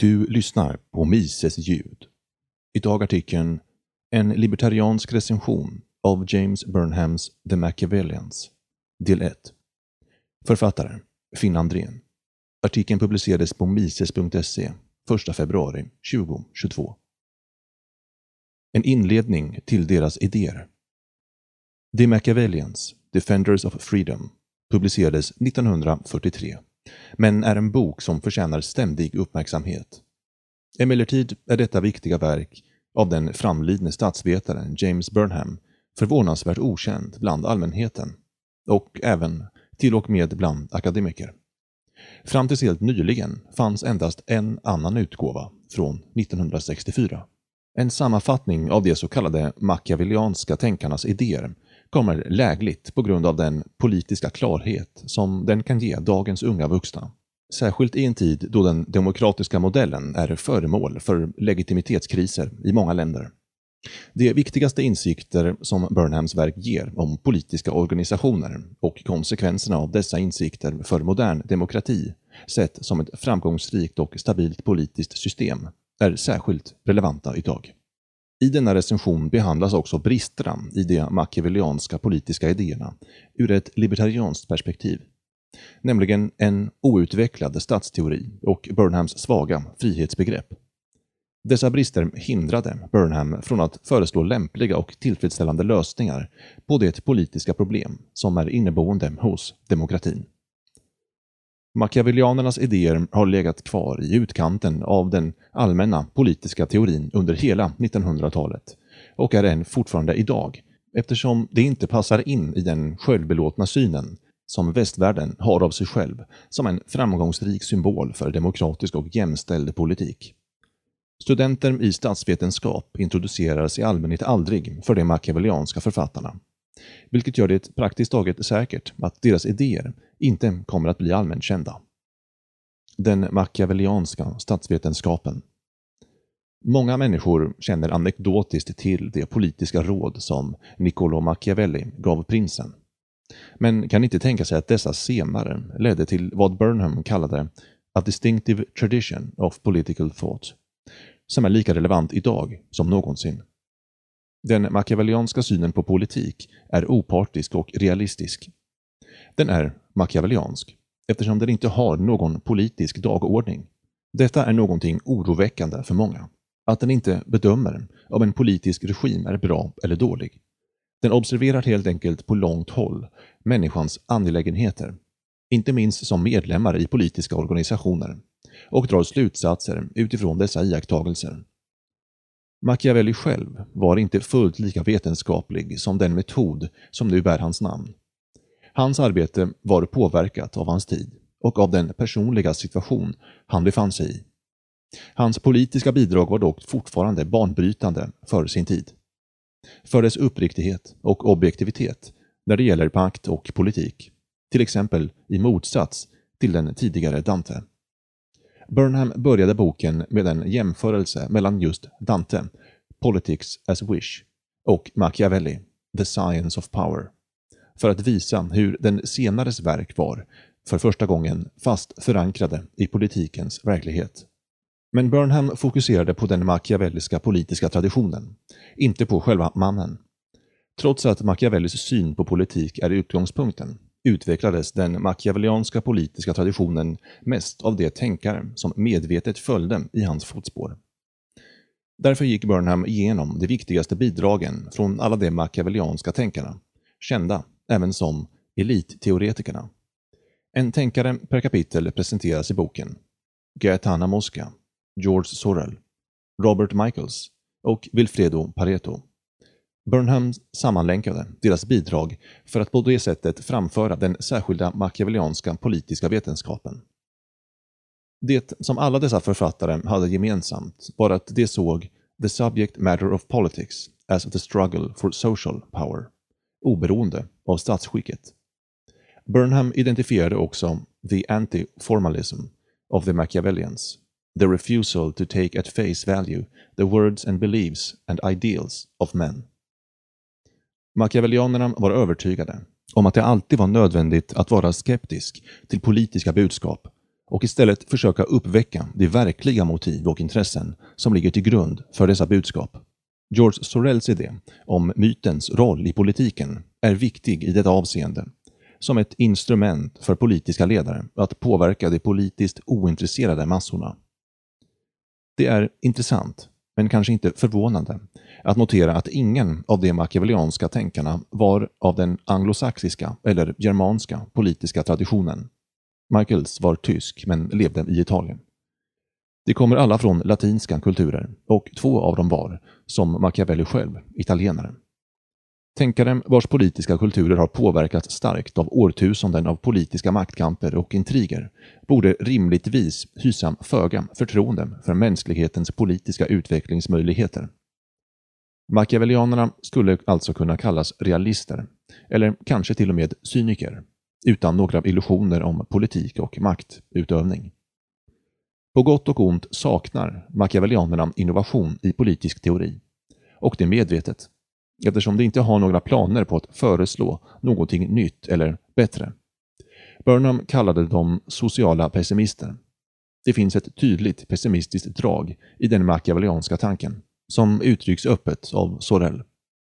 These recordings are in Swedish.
Du lyssnar på Mises ljud. Idag artikeln En libertariansk recension av James Burnhams The Machiavellians, del 1. Författare Finn Andrén. Artikeln publicerades på mises.se 1 februari 2022. En inledning till deras idéer. The Machiavellians, Defenders of Freedom, publicerades 1943 men är en bok som förtjänar ständig uppmärksamhet. Emellertid är detta viktiga verk av den framlidne statsvetaren James Burnham förvånansvärt okänd bland allmänheten och även till och med bland akademiker. Fram tills helt nyligen fanns endast en annan utgåva från 1964. En sammanfattning av de så kallade machiavellianska tänkarnas idéer kommer lägligt på grund av den politiska klarhet som den kan ge dagens unga vuxna. Särskilt i en tid då den demokratiska modellen är föremål för legitimitetskriser i många länder. De viktigaste insikter som Burnhams verk ger om politiska organisationer och konsekvenserna av dessa insikter för modern demokrati, sett som ett framgångsrikt och stabilt politiskt system, är särskilt relevanta idag. I denna recension behandlas också bristerna i de machiavellianska politiska idéerna ur ett libertarianskt perspektiv, nämligen en outvecklad statsteori och Burnhams svaga frihetsbegrepp. Dessa brister hindrade Burnham från att föreslå lämpliga och tillfredsställande lösningar på det politiska problem som är inneboende hos demokratin. Machiavellianernas idéer har legat kvar i utkanten av den allmänna politiska teorin under hela 1900-talet och är än fortfarande idag, eftersom det inte passar in i den självbelåtna synen som västvärlden har av sig själv som en framgångsrik symbol för demokratisk och jämställd politik. Studenter i statsvetenskap introduceras i allmänhet aldrig för de machiavellianska författarna, vilket gör det praktiskt taget säkert att deras idéer inte kommer att bli allmänt kända. Den machiavellianska statsvetenskapen Många människor känner anekdotiskt till de politiska råd som Niccolo Machiavelli gav prinsen, men kan inte tänka sig att dessa senare ledde till vad Burnham kallade a distinctive tradition of political thought, som är lika relevant idag som någonsin. Den machiavellianska synen på politik är opartisk och realistisk. Den är machiavelliansk eftersom den inte har någon politisk dagordning. Detta är någonting oroväckande för många. Att den inte bedömer om en politisk regim är bra eller dålig. Den observerar helt enkelt på långt håll människans angelägenheter, inte minst som medlemmar i politiska organisationer, och drar slutsatser utifrån dessa iakttagelser. Machiavelli själv var inte fullt lika vetenskaplig som den metod som nu bär hans namn. Hans arbete var påverkat av hans tid och av den personliga situation han befann sig i. Hans politiska bidrag var dock fortfarande banbrytande för sin tid. För dess uppriktighet och objektivitet när det gäller makt och politik, till exempel i motsats till den tidigare Dante. Burnham började boken med en jämförelse mellan just Dante, Politics as Wish, och Machiavelli, The Science of Power, för att visa hur den senares verk var, för första gången, fast förankrade i politikens verklighet. Men Burnham fokuserade på den machiavelliska politiska traditionen, inte på själva mannen. Trots att Machiavellis syn på politik är utgångspunkten utvecklades den machiavellianska politiska traditionen mest av de tänkare som medvetet följde i hans fotspår. Därför gick Burnham igenom de viktigaste bidragen från alla de machiavellianska tänkarna, kända även som elitteoretikerna. En tänkare per kapitel presenteras i boken. Gaetana Mosca, George Sorrell, Robert Michaels och Wilfredo Pareto. Burnham sammanlänkade deras bidrag för att på det sättet framföra den särskilda machiavellianska politiska vetenskapen. Det som alla dessa författare hade gemensamt var att de såg the subject matter of politics as the struggle for social power, oberoende av statsskicket. Burnham identifierade också the anti-formalism of the Machiavellians, the refusal to take at face value the words and beliefs and ideals of men. Machiavellianerna var övertygade om att det alltid var nödvändigt att vara skeptisk till politiska budskap och istället försöka uppväcka de verkliga motiv och intressen som ligger till grund för dessa budskap. George Sorells idé om mytens roll i politiken är viktig i detta avseende, som ett instrument för politiska ledare att påverka de politiskt ointresserade massorna. Det är intressant, men kanske inte förvånande, att notera att ingen av de machiavellianska tänkarna var av den anglosaxiska eller germanska politiska traditionen. Michaels var tysk men levde i Italien. De kommer alla från latinska kulturer och två av dem var, som Machiavelli själv, italienare. Tänkare vars politiska kulturer har påverkats starkt av årtusenden av politiska maktkamper och intriger borde rimligtvis hysa föga förtroende för mänsklighetens politiska utvecklingsmöjligheter. Machiavellianerna skulle alltså kunna kallas realister, eller kanske till och med cyniker, utan några illusioner om politik och maktutövning. På gott och ont saknar machiavellianerna innovation i politisk teori. Och det är medvetet, eftersom de inte har några planer på att föreslå någonting nytt eller bättre. Burnham kallade dem sociala pessimister. Det finns ett tydligt pessimistiskt drag i den machiavellianska tanken, som uttrycks öppet av Sorel.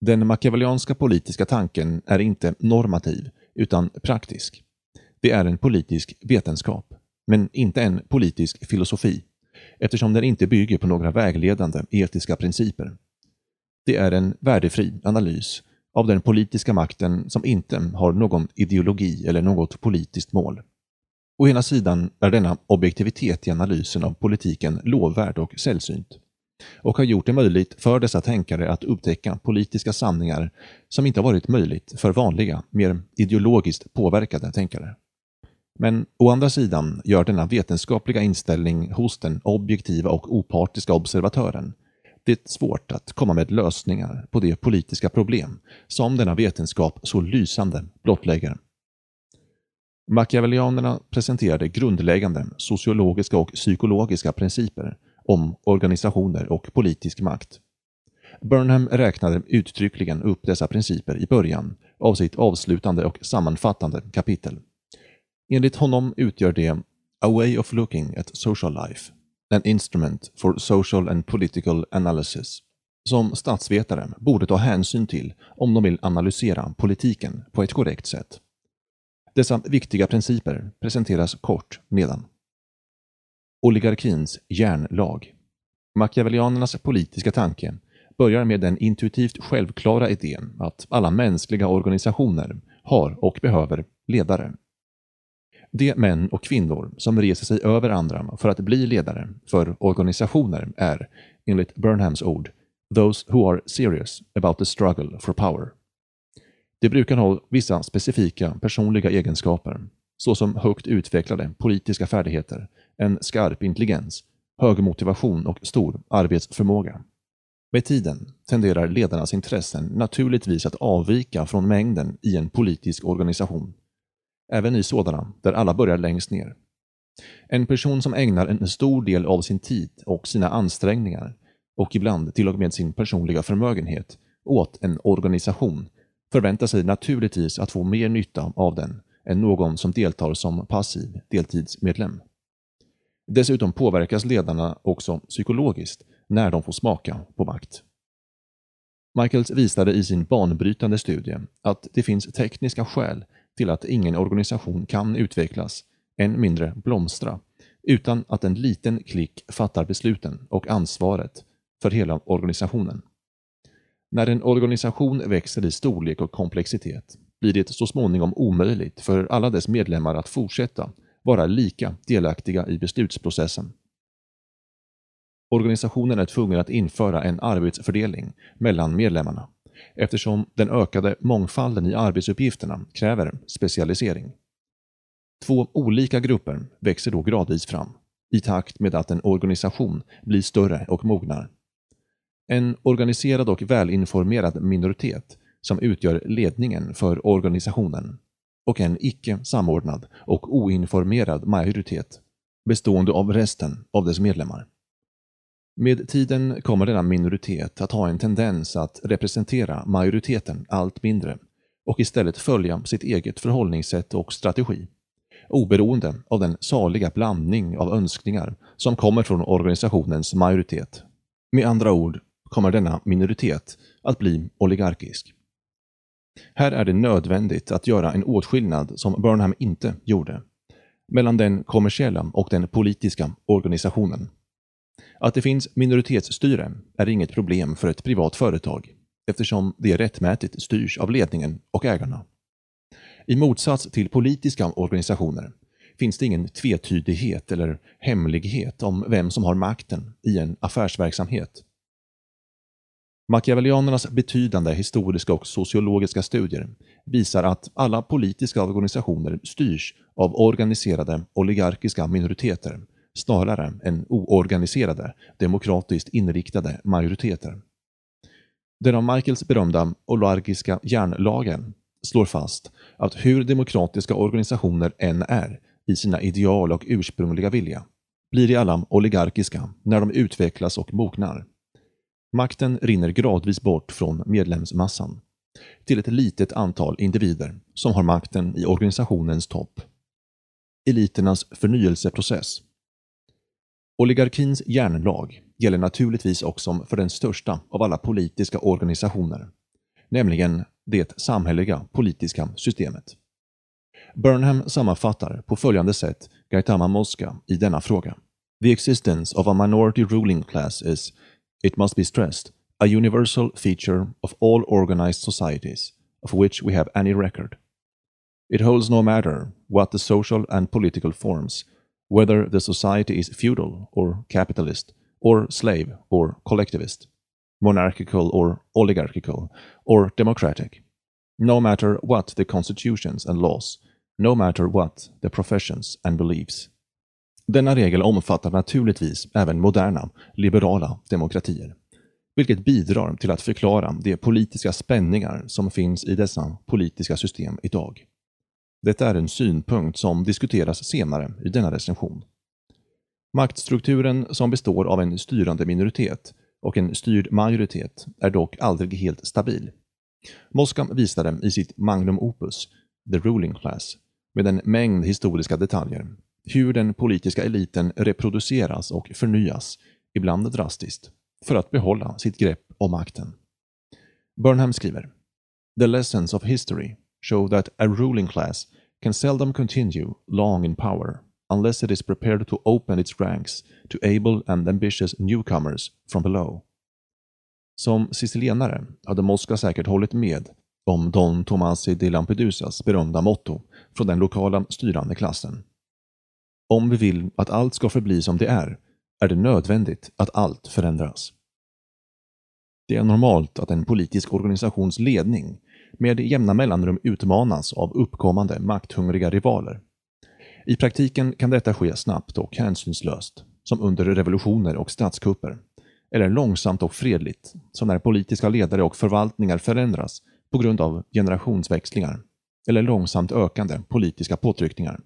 Den machiavellianska politiska tanken är inte normativ, utan praktisk. Det är en politisk vetenskap men inte en politisk filosofi, eftersom den inte bygger på några vägledande etiska principer. Det är en värdefri analys av den politiska makten som inte har någon ideologi eller något politiskt mål. Å ena sidan är denna objektivitet i analysen av politiken lovvärd och sällsynt och har gjort det möjligt för dessa tänkare att upptäcka politiska sanningar som inte varit möjligt för vanliga, mer ideologiskt påverkade tänkare. Men å andra sidan gör denna vetenskapliga inställning hos den objektiva och opartiska observatören det svårt att komma med lösningar på de politiska problem som denna vetenskap så lysande blottlägger. Machiavellianerna presenterade grundläggande sociologiska och psykologiska principer om organisationer och politisk makt. Burnham räknade uttryckligen upp dessa principer i början av sitt avslutande och sammanfattande kapitel. Enligt honom utgör det A way of looking at social life, an instrument for social and political analysis, som statsvetare borde ta hänsyn till om de vill analysera politiken på ett korrekt sätt. Dessa viktiga principer presenteras kort nedan. Oligarkins järnlag. Machiavellianernas politiska tanke börjar med den intuitivt självklara idén att alla mänskliga organisationer har och behöver ledare. De män och kvinnor som reser sig över andra för att bli ledare för organisationer är, enligt Burnhams ord, “those who are serious about the struggle for power”. De brukar ha vissa specifika personliga egenskaper, såsom högt utvecklade politiska färdigheter, en skarp intelligens, hög motivation och stor arbetsförmåga. Med tiden tenderar ledarnas intressen naturligtvis att avvika från mängden i en politisk organisation även i sådana där alla börjar längst ner. En person som ägnar en stor del av sin tid och sina ansträngningar och ibland till och med sin personliga förmögenhet åt en organisation förväntar sig naturligtvis att få mer nytta av den än någon som deltar som passiv deltidsmedlem. Dessutom påverkas ledarna också psykologiskt när de får smaka på makt. Michaels visade i sin banbrytande studie att det finns tekniska skäl till att ingen organisation kan utvecklas, än mindre blomstra, utan att en liten klick fattar besluten och ansvaret för hela organisationen. När en organisation växer i storlek och komplexitet blir det så småningom omöjligt för alla dess medlemmar att fortsätta vara lika delaktiga i beslutsprocessen. Organisationen är tvungen att införa en arbetsfördelning mellan medlemmarna eftersom den ökade mångfalden i arbetsuppgifterna kräver specialisering. Två olika grupper växer då gradvis fram, i takt med att en organisation blir större och mognar. En organiserad och välinformerad minoritet som utgör ledningen för organisationen och en icke samordnad och oinformerad majoritet bestående av resten av dess medlemmar. Med tiden kommer denna minoritet att ha en tendens att representera majoriteten allt mindre och istället följa sitt eget förhållningssätt och strategi. oberoende av den saliga blandning av önskningar som kommer från organisationens majoritet. Med andra ord kommer denna minoritet att bli oligarkisk. Här är det nödvändigt att göra en åtskillnad som Burnham inte gjorde, mellan den kommersiella och den politiska organisationen. Att det finns minoritetsstyre är inget problem för ett privat företag eftersom det rättmätigt styrs av ledningen och ägarna. I motsats till politiska organisationer finns det ingen tvetydighet eller hemlighet om vem som har makten i en affärsverksamhet. Machiavellianernas betydande historiska och sociologiska studier visar att alla politiska organisationer styrs av organiserade oligarkiska minoriteter snarare än oorganiserade, demokratiskt inriktade majoriteter. Den av Michaels berömda Olargiska järnlagen slår fast att hur demokratiska organisationer än är i sina ideal och ursprungliga vilja, blir de alla oligarkiska när de utvecklas och mognar. Makten rinner gradvis bort från medlemsmassan till ett litet antal individer som har makten i organisationens topp. Eliternas förnyelseprocess. Oligarkins järnlag gäller naturligtvis också för den största av alla politiska organisationer, nämligen det samhälleliga politiska systemet. Burnham sammanfattar på följande sätt Gaitama Mosca i denna fråga. The existence of a minority ruling class is, it must be stressed, a universal feature of all organized societies of which we have any record. It holds no matter what the social and political forms, whether the society is feudal or capitalist, or slave or collectivist, monarchical or oligarchical, or democratic. No matter what the constitutions and laws, no matter what the professions and beliefs. Denna regel omfattar naturligtvis även moderna, liberala demokratier, vilket bidrar till att förklara de politiska spänningar som finns i dessa politiska system idag. Detta är en synpunkt som diskuteras senare i denna recension. Maktstrukturen som består av en styrande minoritet och en styrd majoritet är dock aldrig helt stabil. Moskam visade i sitt magnum opus, The Ruling Class, med en mängd historiska detaljer, hur den politiska eliten reproduceras och förnyas, ibland drastiskt, för att behålla sitt grepp om makten. Burnham skriver “The lessons of history show that a ruling class can seldom continue long in power unless it is prepared to open its ranks to able and ambitious newcomers from below. Som sicilienare hade Mosca säkert hållit med om Don Tomasi de Lampedusas berömda motto från den lokala styrande klassen. Om vi vill att allt ska förbli som det är, är det nödvändigt att allt förändras. Det är normalt att en politisk organisations ledning med jämna mellanrum utmanas av uppkommande makthungriga rivaler. I praktiken kan detta ske snabbt och hänsynslöst, som under revolutioner och statskupper, eller långsamt och fredligt, som när politiska ledare och förvaltningar förändras på grund av generationsväxlingar, eller långsamt ökande politiska påtryckningar.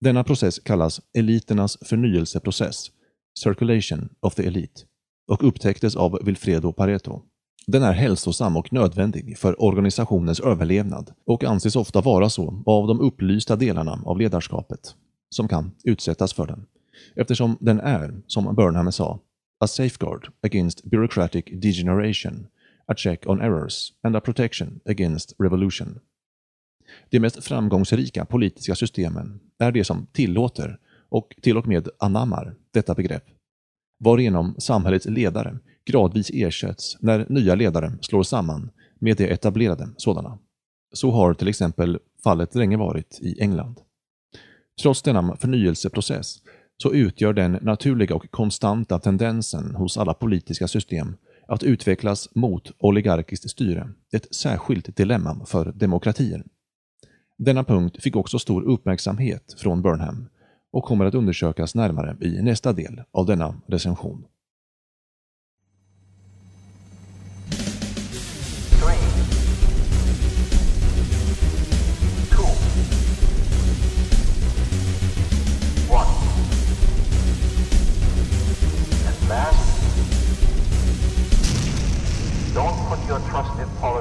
Denna process kallas eliternas förnyelseprocess, Circulation of the Elite, och upptäcktes av Wilfredo Pareto. Den är hälsosam och nödvändig för organisationens överlevnad och anses ofta vara så av de upplysta delarna av ledarskapet, som kan utsättas för den, eftersom den är, som Burnham sa, a safeguard against bureaucratic degeneration, a check on errors and a protection against revolution. De mest framgångsrika politiska systemen är de som tillåter och till och med anammar detta begrepp, varigenom samhällets ledare gradvis ersätts när nya ledare slår samman med de etablerade sådana. Så har till exempel fallet länge varit i England. Trots denna förnyelseprocess så utgör den naturliga och konstanta tendensen hos alla politiska system att utvecklas mot oligarkiskt styre ett särskilt dilemma för demokratier. Denna punkt fick också stor uppmärksamhet från Burnham och kommer att undersökas närmare i nästa del av denna recension. your trusted Paul.